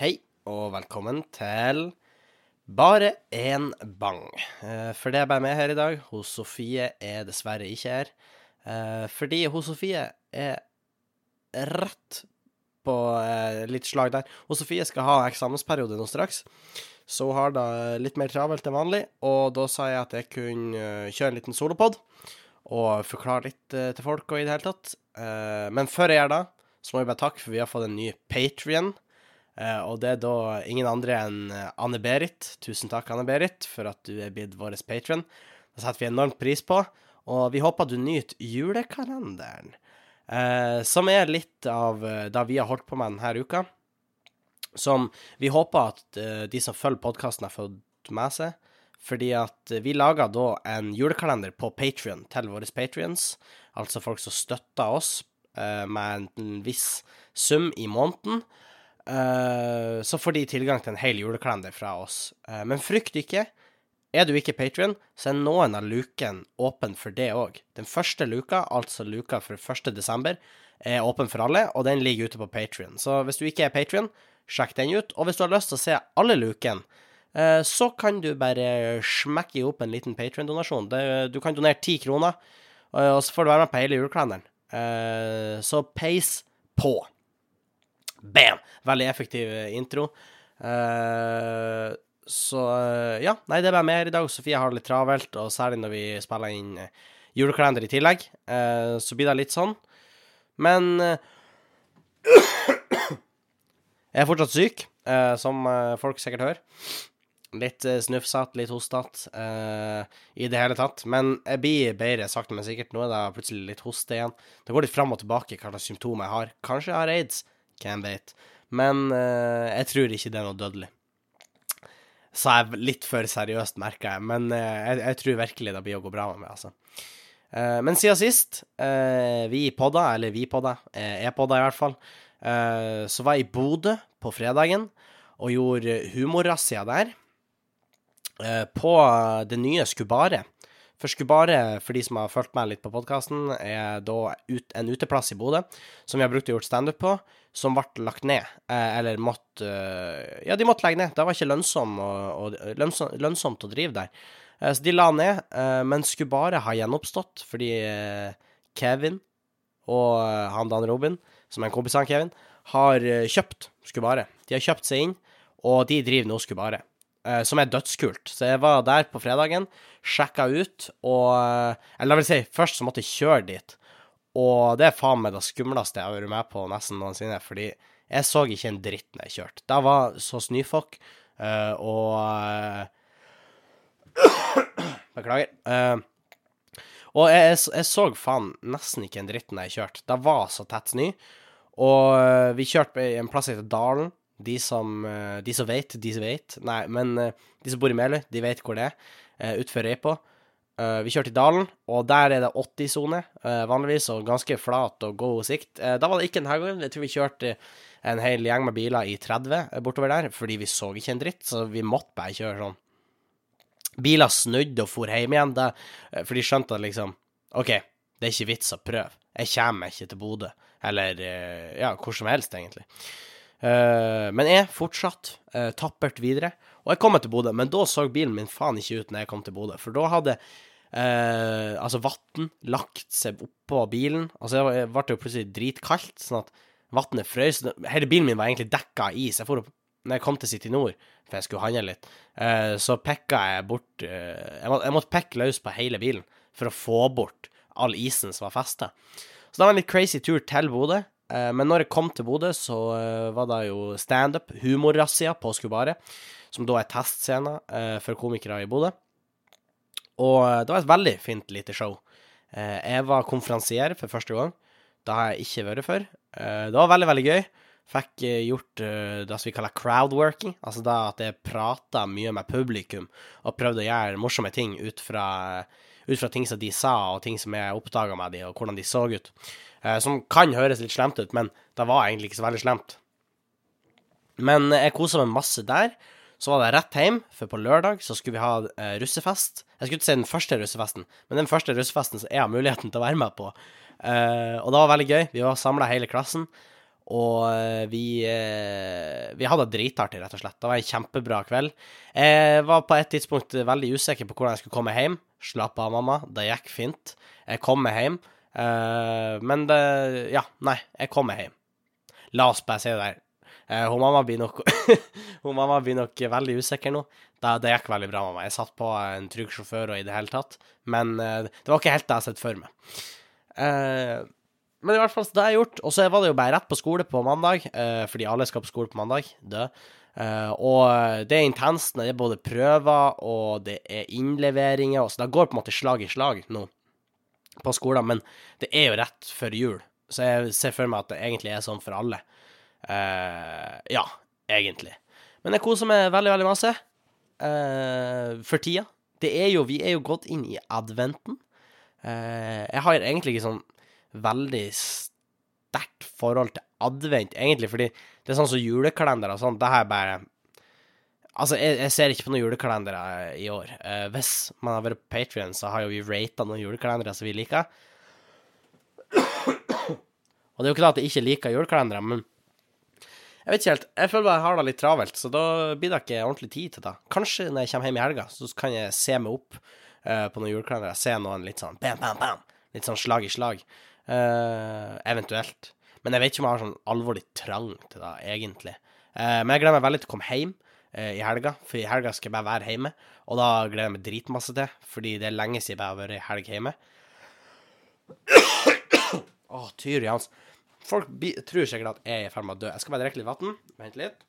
Hei, og velkommen til Bare én bang. Eh, For det er bare meg her i dag. Hos Sofie er dessverre ikke her. Eh, Fordi hos Sofie er rett på eh, litt slag der. Hos Sofie skal ha eksamensperiode nå straks, så hun har da litt mer travelt enn vanlig. Og da sa jeg at jeg kunne kjøre en liten solopod og forklare litt til folk og i det hele tatt. Men før jeg gjør det, så må vi bare takke, for vi har fått en ny Patrion. Eh, og det er da ingen andre enn eh, Anne-Berit. Tusen takk, Anne-Berit, for at du er blitt vår patron. Det setter vi enormt pris på. Og vi håper du nyter julekalenderen, eh, som er litt av det vi har holdt på med denne uka. Som vi håper at de som følger podkasten, har fått med seg. Fordi at vi lager da en julekalender på Patrion til våre patrions. Altså folk som støtter oss med en viss sum i måneden. Eh, så får de tilgang til en hel julekalender fra oss. Eh, men frykt ikke. Er du ikke Patrion, så er noen av lukene åpen for det òg. Den første luka, altså luka for 1. desember, er åpen for alle, og den ligger ute på Patrion. Så hvis du ikke er Patrion, sjekk den ut. Og hvis du har lyst til å se alle lukene, eh, så kan du bare smekke opp en liten Patrion-donasjon. Du kan donere ti kroner, og så får du være med på hele julekalenderen. Så peis på. Bam! Veldig effektiv eh, intro. Uh, så eh, ja, nei, det er bare mer i dag. Sofie har det litt travelt, og særlig når vi spiller inn julekalender i tillegg, uh, så blir det litt sånn. Men uh, Jeg er fortsatt syk, som folk sikkert hører. Litt snufsete, litt hostete i det hele tatt. Men jeg blir bedre sakte, men sikkert. Nå er det plutselig litt hoste igjen. Det går litt fram og tilbake hva slags symptomer jeg har. Kanskje jeg har aids, hvem vet. Men eh, jeg tror ikke det er noe dødelig. Sa jeg litt for seriøst, merka jeg. Men eh, jeg, jeg tror virkelig det blir å gå bra med meg, altså. Eh, men siden sist, eh, vi podda, eller vi podda, eh, jeg podda i hvert fall, eh, så var jeg i Bodø på fredagen og gjorde humorrazzia der. eh, på det nye Skubare. For Skubare, for de som har fulgt meg litt på podkasten, er da ut, en uteplass i Bodø som vi har brukt og gjort standup på, som ble lagt ned. Eh, eller måtte eh, Ja, de måtte legge ned. Det var ikke lønnsom å, å, lønnsom, lønnsomt å drive der. Eh, så de la ned, men Skubare har gjenoppstått fordi Kevin og han Dan Robin, som er en kompis av Kevin, har kjøpt Skubare. De har kjøpt seg inn, og de driver nå Skubare. Eh, Som er dødskult. Så jeg var der på fredagen, sjekka ut, og eh, Eller jeg vil si, først så måtte jeg kjøre dit. Og det er faen meg det skumleste jeg har vært med på nesten noensinne, fordi jeg så ikke en dritt når jeg kjørte. Det var så snøfokk, eh, og Beklager. Og jeg, jeg, jeg så faen nesten ikke en dritt når jeg kjørte. Det var så tett snø. Og vi kjørte i en plass som heter Dalen. De som, eh, de som vet, de som vet. Nei, men eh, de som bor i Meløy, de vet hvor det er. Uh, Utfor Reipå. Eh, vi kjørte i Dalen, og der er det 80-sone eh, vanligvis, og ganske flat og god sikt. Da var det ikke denne gangen. Jeg tror vi kjørte en hel gjeng med biler i 30 bortover der, fordi vi så ikke en dritt, så vi måtte bare kjøre sånn. Biler snudde og for hjem igjen, da, eh, for de skjønte at liksom OK, det er ikke vits å prøve. Jeg kommer ikke til Bodø. Eller eh, ja, hvor som helst, egentlig. Eh, men jeg fortsatt eh, tappert videre. Og jeg kom til Bodø, men da så bilen min faen ikke ut når jeg kom til Bodø. For da hadde eh, altså vann lagt seg oppå bilen. Altså det ble jo plutselig dritkaldt, sånn at vannet frøs. Hele bilen min var egentlig dekka av is. Jeg for opp når jeg kom til City Nord, for jeg skulle handle litt, eh, så pekka jeg bort eh, jeg, jeg måtte pekke løs på hele bilen for å få bort all isen som var festa. Så det var en litt crazy tur til Bodø. Eh, men når jeg kom til Bodø, så eh, var det jo standup, humorrazzia på Skubare, som da er testscena eh, for komikere i Bodø. Og det var et veldig fint lite show. Jeg var konferansier for første gang. Det har jeg ikke vært før. Det var veldig, veldig gøy. Fikk gjort det som vi kaller crowdworking, altså det at jeg prata mye med publikum og prøvde å gjøre morsomme ting ut fra, ut fra ting som de sa, og ting som jeg oppdaga med de, og hvordan de så ut. Eh, som kan høres litt slemt ut, men det var egentlig ikke så veldig slemt. Men eh, jeg kosa meg masse der. Så var det rett hjem, for på lørdag så skulle vi ha eh, russefest. Jeg skulle ikke si den første russefesten, men den første russefesten som jeg har muligheten til å være med på. Eh, og det var veldig gøy. Vi var samla hele klassen. Og eh, vi, eh, vi hadde det dritartig, rett og slett. Det var en kjempebra kveld. Jeg var på et tidspunkt veldig usikker på hvordan jeg skulle komme hjem. Slapp av, mamma. Det gikk fint. Jeg kom meg hjem. Eh, men det Ja, nei, jeg kom meg hjem. La oss bare si det der. Hun, mamma blir nok, hun mamma blir nok veldig usikker nå. Det, det, gikk veldig bra, mamma. Jeg satt på en trygg sjåfør og i det hele tatt. Men det var ikke helt det jeg hadde sett for meg. Men i hvert fall, det har jeg gjort. Og så var det jo bare rett på skole på mandag, fordi alle skal på skole på mandag. Død. og det er intenst. Det er både prøver og det er innleveringer. Så det går på en måte slag i slag nå på skolen. Men det er jo rett før jul, så jeg ser for meg at det egentlig er sånn for alle. Uh, ja, egentlig. Men jeg koser meg veldig, veldig masse for tida. Det er jo, vi er jo gått inn i adventen. Jeg har egentlig ikke sånn veldig sterkt forhold til advent, egentlig, fordi det er sånn som julekalender og sånn. Det her bare Altså, jeg, jeg, ser ikke på noen julekalendere i år. Uh, hvis man har vært på Patrion, så har jo vi rata noen julekalendere som vi liker. Og det er jo ikke da at jeg ikke liker julekalendere, men jeg vet ikke helt. Jeg føler bare jeg har det litt travelt, så da blir det ikke ordentlig tid til det. Kanskje når jeg kommer hjem i helga, så kan jeg se meg opp uh, på noen julekalendere. Se noen litt sånn bam, bam, bam. Litt sånn slag i slag. Uh, eventuelt. Men jeg vet ikke om jeg har sånn alvorlig trang til det, egentlig. Uh, men jeg gleder meg veldig til å komme hjem i helga, for i helga skal jeg bare være hjemme. Og da gleder jeg meg dritmasse til, fordi det er lenge siden jeg har vært i helg hjemme. Å, oh, Tyri hans. Folk tror sikkert at jeg er i ferd med å dø. Jeg skal bare drikke litt vann. Vent litt.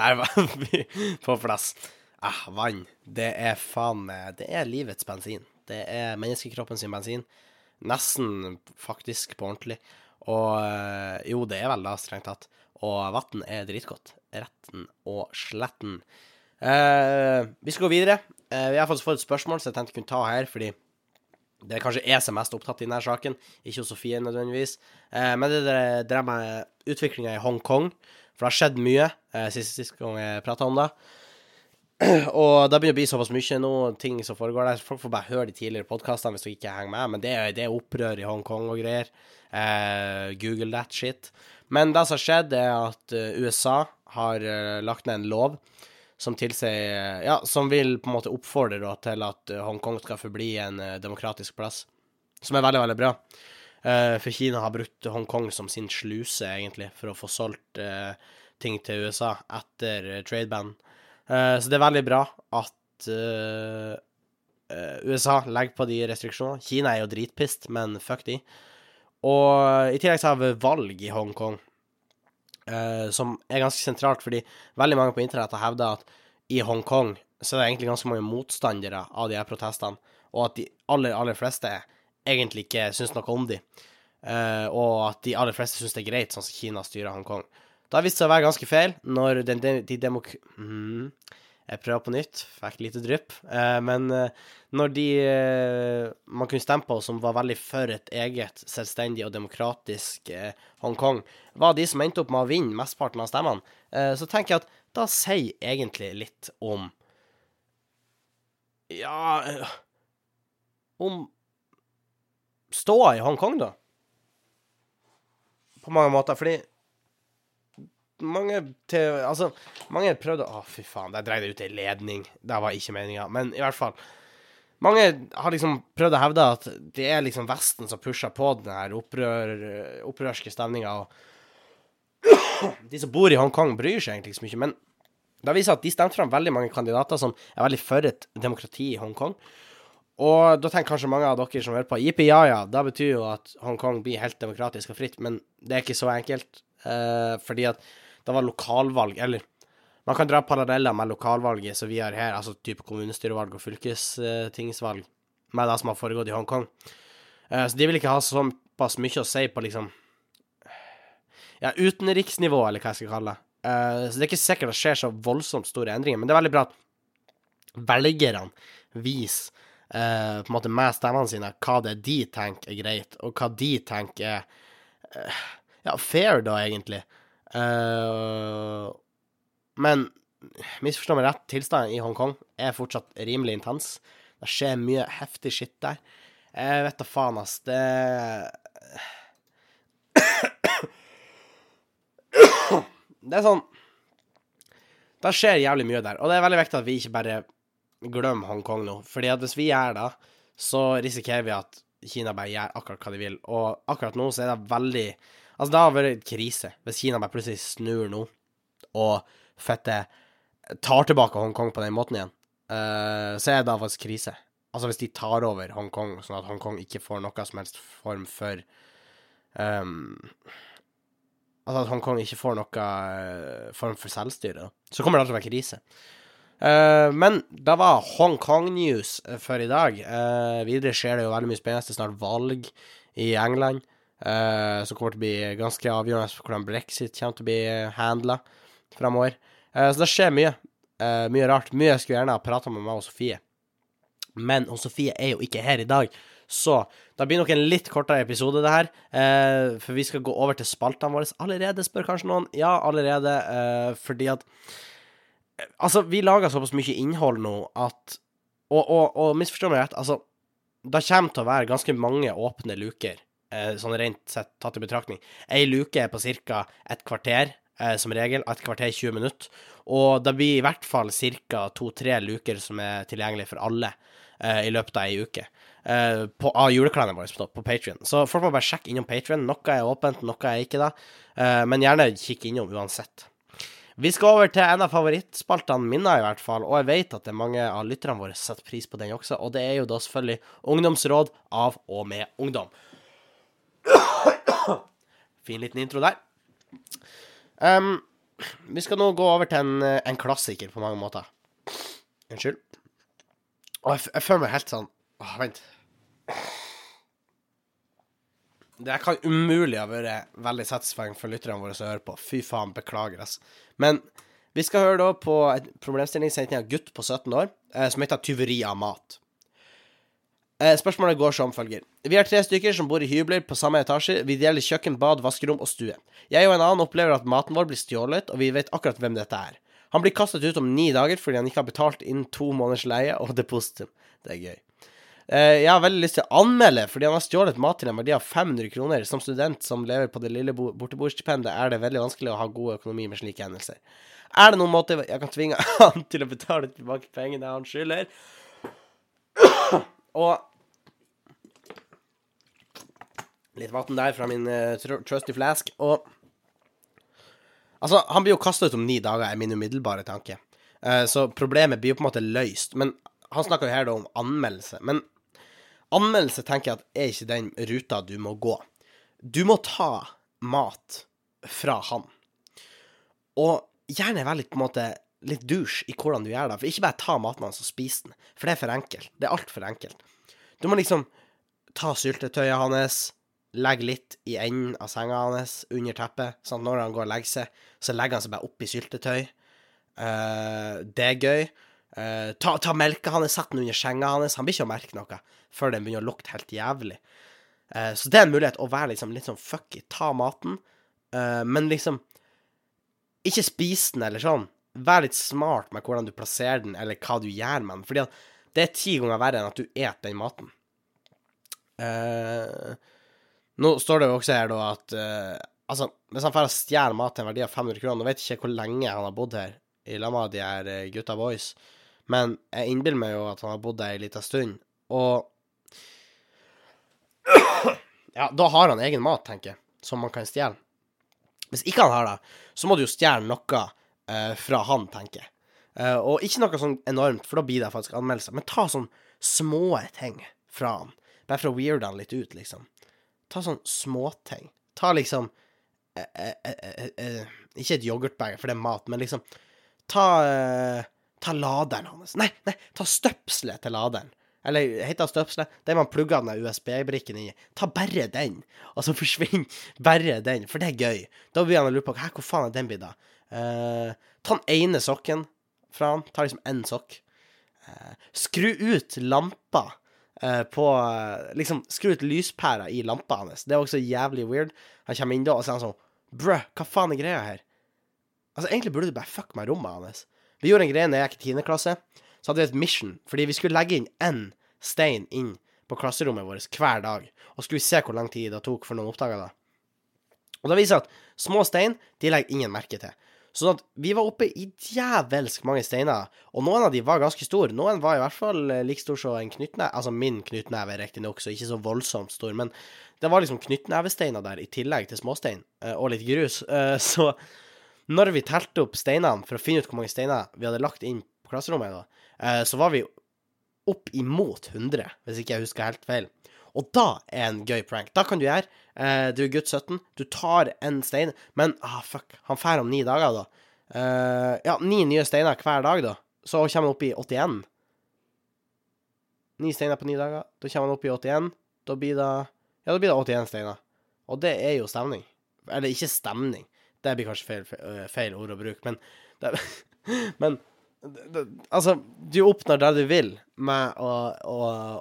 Der var vi på plass. Ah, vann. Det er faen meg Det er livets bensin. Det er menneskekroppen sin bensin. Nesten faktisk på ordentlig. Og eh, jo, det er vel da, strengt tatt. Og vann er dritgodt. Retten og sletten. Eh, vi skal gå videre. Eh, vi har fått et spørsmål som jeg tenkte kunne ta her, fordi det er kanskje jeg som er mest opptatt i denne saken, ikke Sofie nødvendigvis. Eh, men det dreier meg utviklinga i Hongkong, for det har skjedd mye eh, sist, sist gang jeg prata om det. Og det begynner å bli såpass mye nå, ting som foregår der. Folk får bare høre de tidligere podkastene hvis du ikke henger med, men det er, det er opprør i Hongkong og greier. Google that shit. Men det som har skjedd, er at USA har lagt ned en lov som tilsier Ja, som vil på en måte oppfordre da, til at eh, Hongkong skal forbli en uh, demokratisk plass. Som er veldig, veldig bra. Uh, for Kina har brukt Hongkong som sin sluse, egentlig, for å få solgt ting til USA etter trade-ban. så det er veldig bra at USA legger på de restriksjonene. Kina er jo dritpist, men fuck de. Og i tillegg så har vi valg i Hongkong. Uh, som er ganske sentralt, fordi veldig mange på internett har hevda at i Hongkong så er det egentlig ganske mange motstandere av de her protestene, og at de aller, aller fleste egentlig ikke syns noe om de. Uh, og at de aller fleste syns det er greit, sånn som Kina styrer Hongkong. Det har vist seg å være ganske feil når den, de, de demok... Mm, jeg prøver på nytt, fikk lite drypp. Uh, men når de man kunne stemme på, som var veldig for et eget selvstendig og demokratisk Hongkong, var de som endte opp med å vinne mesteparten av stemmene, så tenker jeg at da sier egentlig litt om Ja Om ståa i Hongkong, da. På mange måter. Fordi mange til, Altså, mange prøvde Å, fy faen, der dreide jeg ut ei ledning. Det var ikke meninga. Men i hvert fall. Mange har liksom prøvd å hevde at det er liksom Vesten som pusher på den her opprør, opprørske stemninga. De som bor i Hongkong, bryr seg egentlig ikke så mye. Men det viser at de stemte fram veldig mange kandidater som er veldig for et demokrati i Hongkong. Og da tenker kanskje mange av dere som hører på, jippi ja ja, det betyr jo at Hongkong blir helt demokratisk og fritt, men det er ikke så enkelt. Eh, fordi at det var lokalvalg, eller man kan dra paralleller med lokalvalget som vi har her, altså type kommunestyrevalg og fylkestingsvalg, med det som har foregått i Hongkong. Eh, så de vil ikke ha såpass mye å si på liksom ja, utenriksnivå, eller hva jeg skal kalle det. Uh, så det er ikke sikkert det skjer så voldsomt store endringer, men det er veldig bra at velgerne viser uh, på en måte med stemmene sine hva det de tenker er greit, og hva de tenker er ja, fair, da, egentlig. Men misforstå meg rett, tilstanden i Hongkong er fortsatt rimelig intens. Det skjer mye heftig shit der. Jeg vet da faen, ass. Det Det er sånn Det skjer jævlig mye der, og det er veldig viktig at vi ikke bare glemmer Hongkong nå. Fordi at hvis vi gjør det, så risikerer vi at Kina bare gjør akkurat hva de vil. Og akkurat nå så er det veldig Altså, det har vært krise hvis Kina bare plutselig snur nå og fette tar tilbake Hongkong på den måten igjen. Uh, så er det faktisk krise. Altså hvis de tar over Hongkong, sånn at Hongkong ikke får noe som helst form for um, Altså at Hongkong ikke får noe uh, form for selvstyre, så kommer det til å være krise. Uh, men det var Hongkong-news for i dag. videre skjer det jo veldig mye spennende. Det er snart valg i England. Uh, som kommer til å bli ganske avgjørende for hvordan brexit kommer til å bli handla framover. Uh, så det skjer mye. Uh, mye rart. Mye jeg skulle gjerne ha prata med meg og Sofie. Men og Sofie er jo ikke her i dag, så det blir nok en litt kortere episode, det her. for vi skal gå over til spaltene våre allerede, spør kanskje noen. Ja, allerede. fordi at Altså, vi lager såpass mye innhold nå at Og, og, og misforstå meg rett, altså Det kommer til å være ganske mange åpne luker Eh, sånn rent sett tatt i betraktning. Ei luke er på ca. et kvarter, eh, som regel. Et kvarter 20 minutter. Og det blir i hvert fall ca. to-tre luker som er tilgjengelige for alle eh, i løpet av ei uke. På, av julekalenderen vår på, på Patrion. Så folk må bare sjekke innom Patrion. Noe er åpent, noe er ikke det. men gjerne kikk innom uansett. Vi skal over til en av favorittspaltene mine, i hvert fall. Og jeg vet at det er mange av lytterne våre setter pris på den også. Og det er jo da selvfølgelig Ungdomsråd av og med ungdom. Fin liten intro der. Um, vi skal nå gå over til en, en klassiker på mange måter. Unnskyld. Og jeg, jeg, føler meg helt sånn Åh, Vent. Det kan umulig ha vært veldig satisfying for lytterne våre som hører på. Fy faen, beklager, ass. Men vi skal høre da på en problemstilling sendt inn av gutt på 17 år, eh, som heter 'Tyveri av mat'. Eh, spørsmålet går som følger. Vi er tre stykker som bor i hybler på samme etasje. Vi deler kjøkken, bad, vaskerom og stue. Jeg og en annen opplever at maten vår blir stjålet, og vi vet akkurat hvem dette er. Han blir kastet ut om ni dager fordi han ikke har betalt innen to måneders leie og depositum. Det er gøy. Eh, jeg har veldig lyst til å anmelde fordi han har stjålet mat til en verdi av 500 kroner. Som student som lever på det lille borteboerstipendet, er det veldig vanskelig å ha god økonomi med slike hendelser. Er det noen måte jeg kan tvinge han til å betale tilbake pengene han skylder? Og Litt vann der fra min uh, trusty flask. Og Altså, han blir jo kasta ut om ni dager, er min umiddelbare tanke. Uh, så problemet blir jo på en måte løst. Men han snakker jo her da om anmeldelse. Men anmeldelse tenker jeg at er ikke den ruta du må gå. Du må ta mat fra han. Og gjerne være litt på en måte litt douche i hvordan du gjør det. For ikke bare ta maten hans og spise den, for det er for enkelt. Det er altfor enkelt. Du må liksom ta syltetøyet hans, legger litt i enden av senga hans, under teppet. Sånn at når han går og legger seg, så legger han seg bare oppi syltetøy. Uh, det er gøy. Uh, ta, ta melka hans, sett den under senga hans. Han blir ikke å merke noe før den begynner å lukte helt jævlig. Uh, så det er en mulighet å være liksom, litt sånn fucky. Ta maten, men liksom Ikke spis den eller sånn. Vær litt smart med hvordan du plasserer den, eller hva du gjør med den. Fordi det er ti ganger verre enn at du et den maten. Uh, nå står det jo også her da at uh, Altså, hvis han får stjele mat til en verdi av 500 kroner Nå vet jeg ikke hvor lenge han har bodd her i lag med de her uh, gutta boys, men jeg innbiller meg jo at han har bodd der ei lita stund, og Ja, da har han egen mat, tenker jeg, som man kan stjele. Hvis ikke han har det, så må du jo stjele noe uh, fra han, tenker jeg. Uh, og ikke noe sånn enormt, for da blir det faktisk anmeldelse. Men ta sånn små ting fra han. Bare for å weirde han litt ut, liksom. Ta sånn småting. Ta liksom eh, eh, eh, eh, Ikke et yoghurtbeger, for det er mat, men liksom Ta eh, Ta laderen hans. Nei, nei, ta støpselet til laderen. Eller heter det støpselet? Det man plugger den USB-brikken i. Ta bare den, og så forsvinner bare den, for det er gøy. Da blir han å lure på hvor faen er den blitt av. Uh, ta den ene sokken fra han. Ta liksom én sokk. Uh, skru ut lampa Uh, på Liksom skru ut lyspæra i lampa hans. Det er også jævlig weird. Han kommer inn da, og er han sånn Brø, hva faen er greia her? Altså, egentlig burde du bare fuck meg rommet hans. Vi gjorde en greie når jeg gikk i 10. klasse. så hadde vi et mission, fordi vi skulle legge inn én stein inn på klasserommet vårt hver dag. Og skulle vi se hvor lang tid det tok før noen oppdaga det. Og det viser at små stein de legger ingen merke til. Sånn at vi var oppe i djevelsk mange steiner, og noen av de var ganske store. Noen var i hvert fall eh, like stor som en knyttneve. Altså min knyttneve, riktignok, så ikke så voldsomt stor. Men det var liksom knyttnevesteiner der, i tillegg til småstein, eh, og litt grus. Eh, så når vi telte opp steinene for å finne ut hvor mange steiner vi hadde lagt inn på klasserommet, da, så var vi opp imot 100, hvis ikke jeg husker helt feil. Og da er en gøy prank. Da kan du gjøre eh, Du er gutt 17, du tar en stein, men ah, fuck, han drar om ni dager, da. Eh, ja, ni nye steiner hver dag, da. Så kommer han opp i 81. Ni steiner på ni dager. Da kommer han opp i 81. Da blir det Ja, da blir det 81 steiner. Og det er jo stemning. Eller ikke stemning. Det blir kanskje feil, feil, feil ord å bruke, men det, Men Altså, du oppnår det du vil med å, å,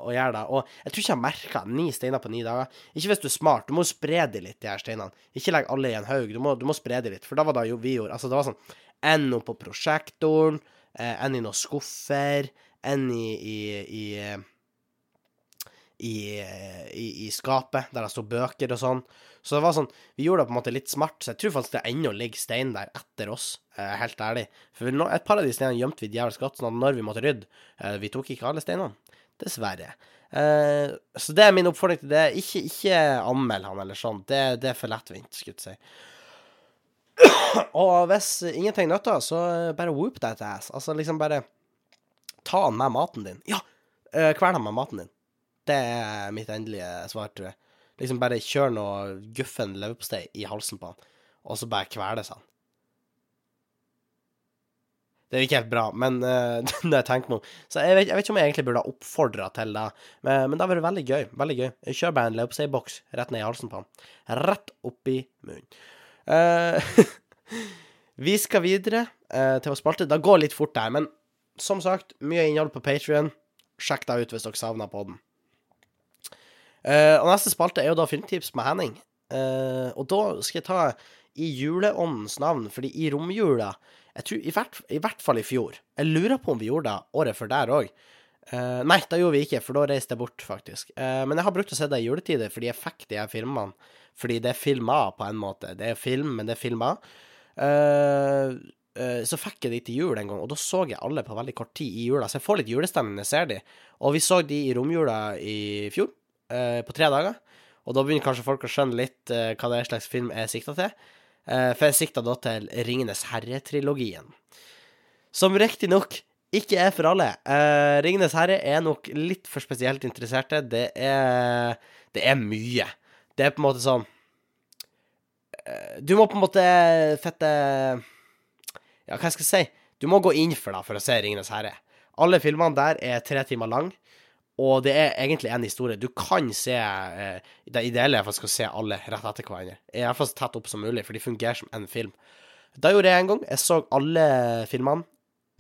å gjøre det. Og jeg tror ikke jeg merka ni steiner på ni dager. Ikke hvis du er smart. Du må spre de litt, de her steinene. Ikke legg alle i en haug. Du må, du må spre de litt. For da var det jo vi gjorde. Altså, det var sånn en oppå prosjektoren, Enn i noen skuffer, en i, i, i, i, i, i skapet, der det sto bøker og sånn. Så det var sånn, vi gjorde det på en måte litt smart, så jeg tror faktisk det ennå ligger stein der etter oss, eh, helt ærlig. For et par av de steinene gjemte vi djevelsk godt, sånn at når vi måtte rydde eh, Vi tok ikke alle steinene. Dessverre. Eh, så det er min oppfordring til det. Ikke, ikke anmeld han eller sånn. Det, det, er for lettvint, skulle jeg si. Og hvis ingenting nytter, så bare whoop that ass. Altså liksom bare ta han med maten din. Ja! Kvern han med maten din. Det er mitt endelige svar, tror jeg. Liksom bare kjør noe guffen leverpostei i halsen på han, og så bare kveles han. Det er ikke helt bra, men uh, det jeg tenker meg Så jeg vet, jeg vet, ikke om jeg egentlig burde ha oppfordra til det, men, men det har vært veldig gøy. Veldig gøy. Kjør bare en leverposteiboks rett ned i halsen på han. Rett oppi munnen. Uh, vi skal videre uh, til å spalte. Det går litt fort der, men som sagt, mye innhold på Patrion. Sjekk det ut hvis dere savner podden. Uh, og neste spalte er jo da filmtips med Henning. Uh, og da skal jeg ta i juleåndens navn, fordi i romjula jeg tror, i hvert, i hvert, fall i fjor Jeg lurer på om vi gjorde det året før der òg. Uh, eh, nei, det gjorde vi ikke, for da reiste jeg bort, faktisk. men jeg har brukt å se det i juletider, fordi jeg fikk de her filmene. Fordi det er filma på en måte. Det er film, men det er filma. så fikk jeg de til jul en gang, og da så jeg alle på veldig kort tid i jula. Så jeg får litt julestemning når jeg ser de. Og vi så de i romjula i fjor eh, på tre dager. Og da begynner kanskje folk å skjønne litt uh, hva det er slags film jeg sikta til. Uh, for jeg sikta da til Ringenes herre-trilogien. Som riktignok ikke er for alle. Uh, Ringenes herre er nok litt for spesielt interesserte. Det er Det er mye. Det er på en måte sånn Du må på en måte fette Ja, hva skal jeg si? Du må gå inn for det for å se Ringenes herre. Alle filmene der er tre timer lang. Og det er egentlig en historie. Du kan se eh, Det ideelle er faktisk å se alle rett etter hverandre. Iallfall så tett opp som mulig, for de fungerer som en film. Da gjorde jeg en gang. Jeg så alle filmene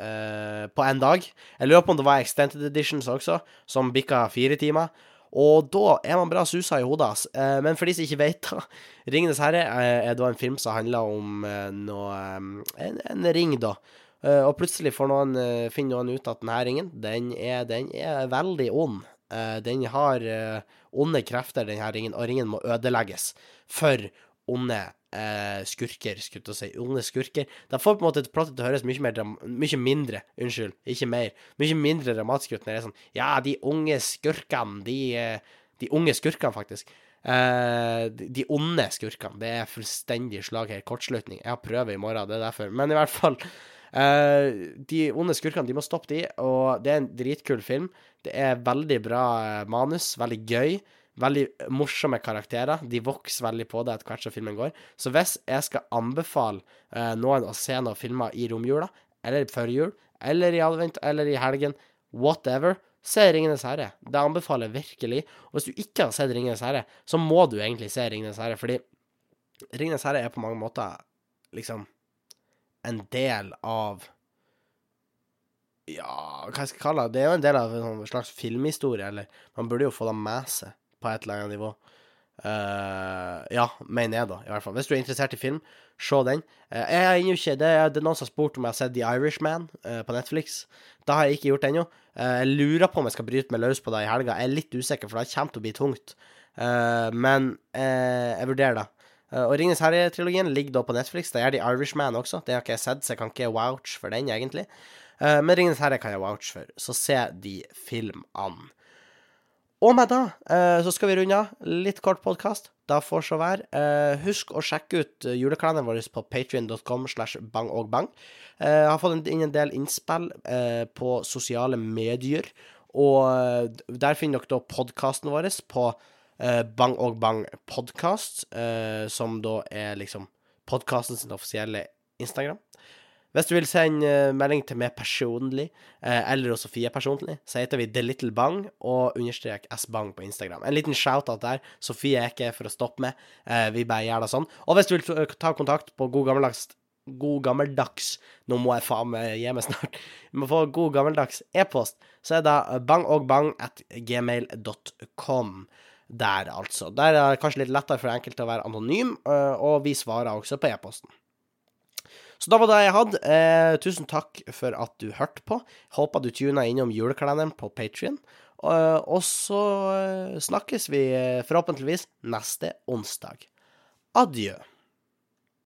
eh, på én dag. Jeg lurer på om det var extended editions også, som bikka fire timer. Og da er man bra susa i hodet. Eh, men for de som ikke vet, da 'Ringenes herre' er, da en film som handler om eh, noe en, en ring, da Uh, og plutselig noen, uh, finner noen ut at denne ringen, den er, den er veldig ond. Uh, den har onde krefter, denne ringen, og ringen må ødelegges for onde skurker, skulle jeg si. Onde skurker. Det får på en måte plottet til å høres mye, mer, mye mindre, unnskyld, ikke mer, mye mindre dramatisk ut når det er sånn Ja, de unge skurkene, de, de unge skurkene, faktisk. de, de onde skurkene. Det er fullstendig slag her. Kortslutning. Jeg har prøve i morgen, det er derfor. Men i hvert fall Uh, de onde skurkene, de må stoppe de, og det er en dritkul film. Det er veldig bra eh, manus, veldig gøy. Veldig morsomme karakterer. De vokser veldig på det etter hvert som filmen går. Så hvis jeg skal anbefale uh, noen å se noen filmer i romjula, eller før jul, eller i advent, eller i helgen, whatever, se 'Ringenes herre'. Det anbefaler jeg virkelig. Og hvis du ikke har sett 'Ringenes herre', så må du egentlig se 'Ringenes herre', fordi 'Ringenes herre' er på mange måter liksom en del av Ja, hva jeg skal kalle det? Det er jo en del av en sånn slags filmhistorie, eller man burde jo få det med seg på et eller annet nivå. Uh, ja, mener jeg, da. i hvert fall. Hvis du er interessert i film, se den. Uh, jeg er ikke, det, det er noen som har spurt om jeg har sett The Irishman uh, på Netflix. Det har jeg ikke gjort ennå. jeg lurer på om jeg skal bryte meg løs på det i helga. Jeg er litt usikker, for det kommer til å bli tungt. men jeg vurderer det. Og Ringenes herre-trilogien ligger da på Netflix. Det er de Irishman også. Det har ikke jeg sett, så jeg kan ikke vouch for den, egentlig. men Ringenes herre kan jeg vouch for, så se de filmene. Og med da, eh, så skal vi runde av. Litt kort podkast. Da får så være. Eh, husk å sjekke ut eh, julekalenderen vår på patrion.com slash bangogbang. Jeg har fått inn en del innspill på sosiale medier, og der finner dere da podkasten vår på Bang og Bang podkast, som da er liksom podkasten sin offisielle Instagram. Hvis du vil sende melding til meg personlig, eh, eller også Sofie personlig, så heter vi The Little Bang og understrek S-Bang på Instagram. En liten shout-out der. Sofie er ikke for å stoppe med, eh, vi bare gjør det sånn. Og hvis du vil ta kontakt på god gammeldags god gammeldags Nå må jeg faen meg gi meg snart. Vi må få god gammeldags e-post. Så er det bangogbang at gmail.com. Der, altså. Der er det kanskje litt lettere for enkelte å være anonym, eh, og vi svarer også på e-posten. Så da var det jeg hadde. Eh, tusen takk for at du hørte på. Håper du tuna innom julekalenderen på Patrion. Eh, og så eh, snakkes vi eh, forhåpentligvis neste onsdag. Adjø.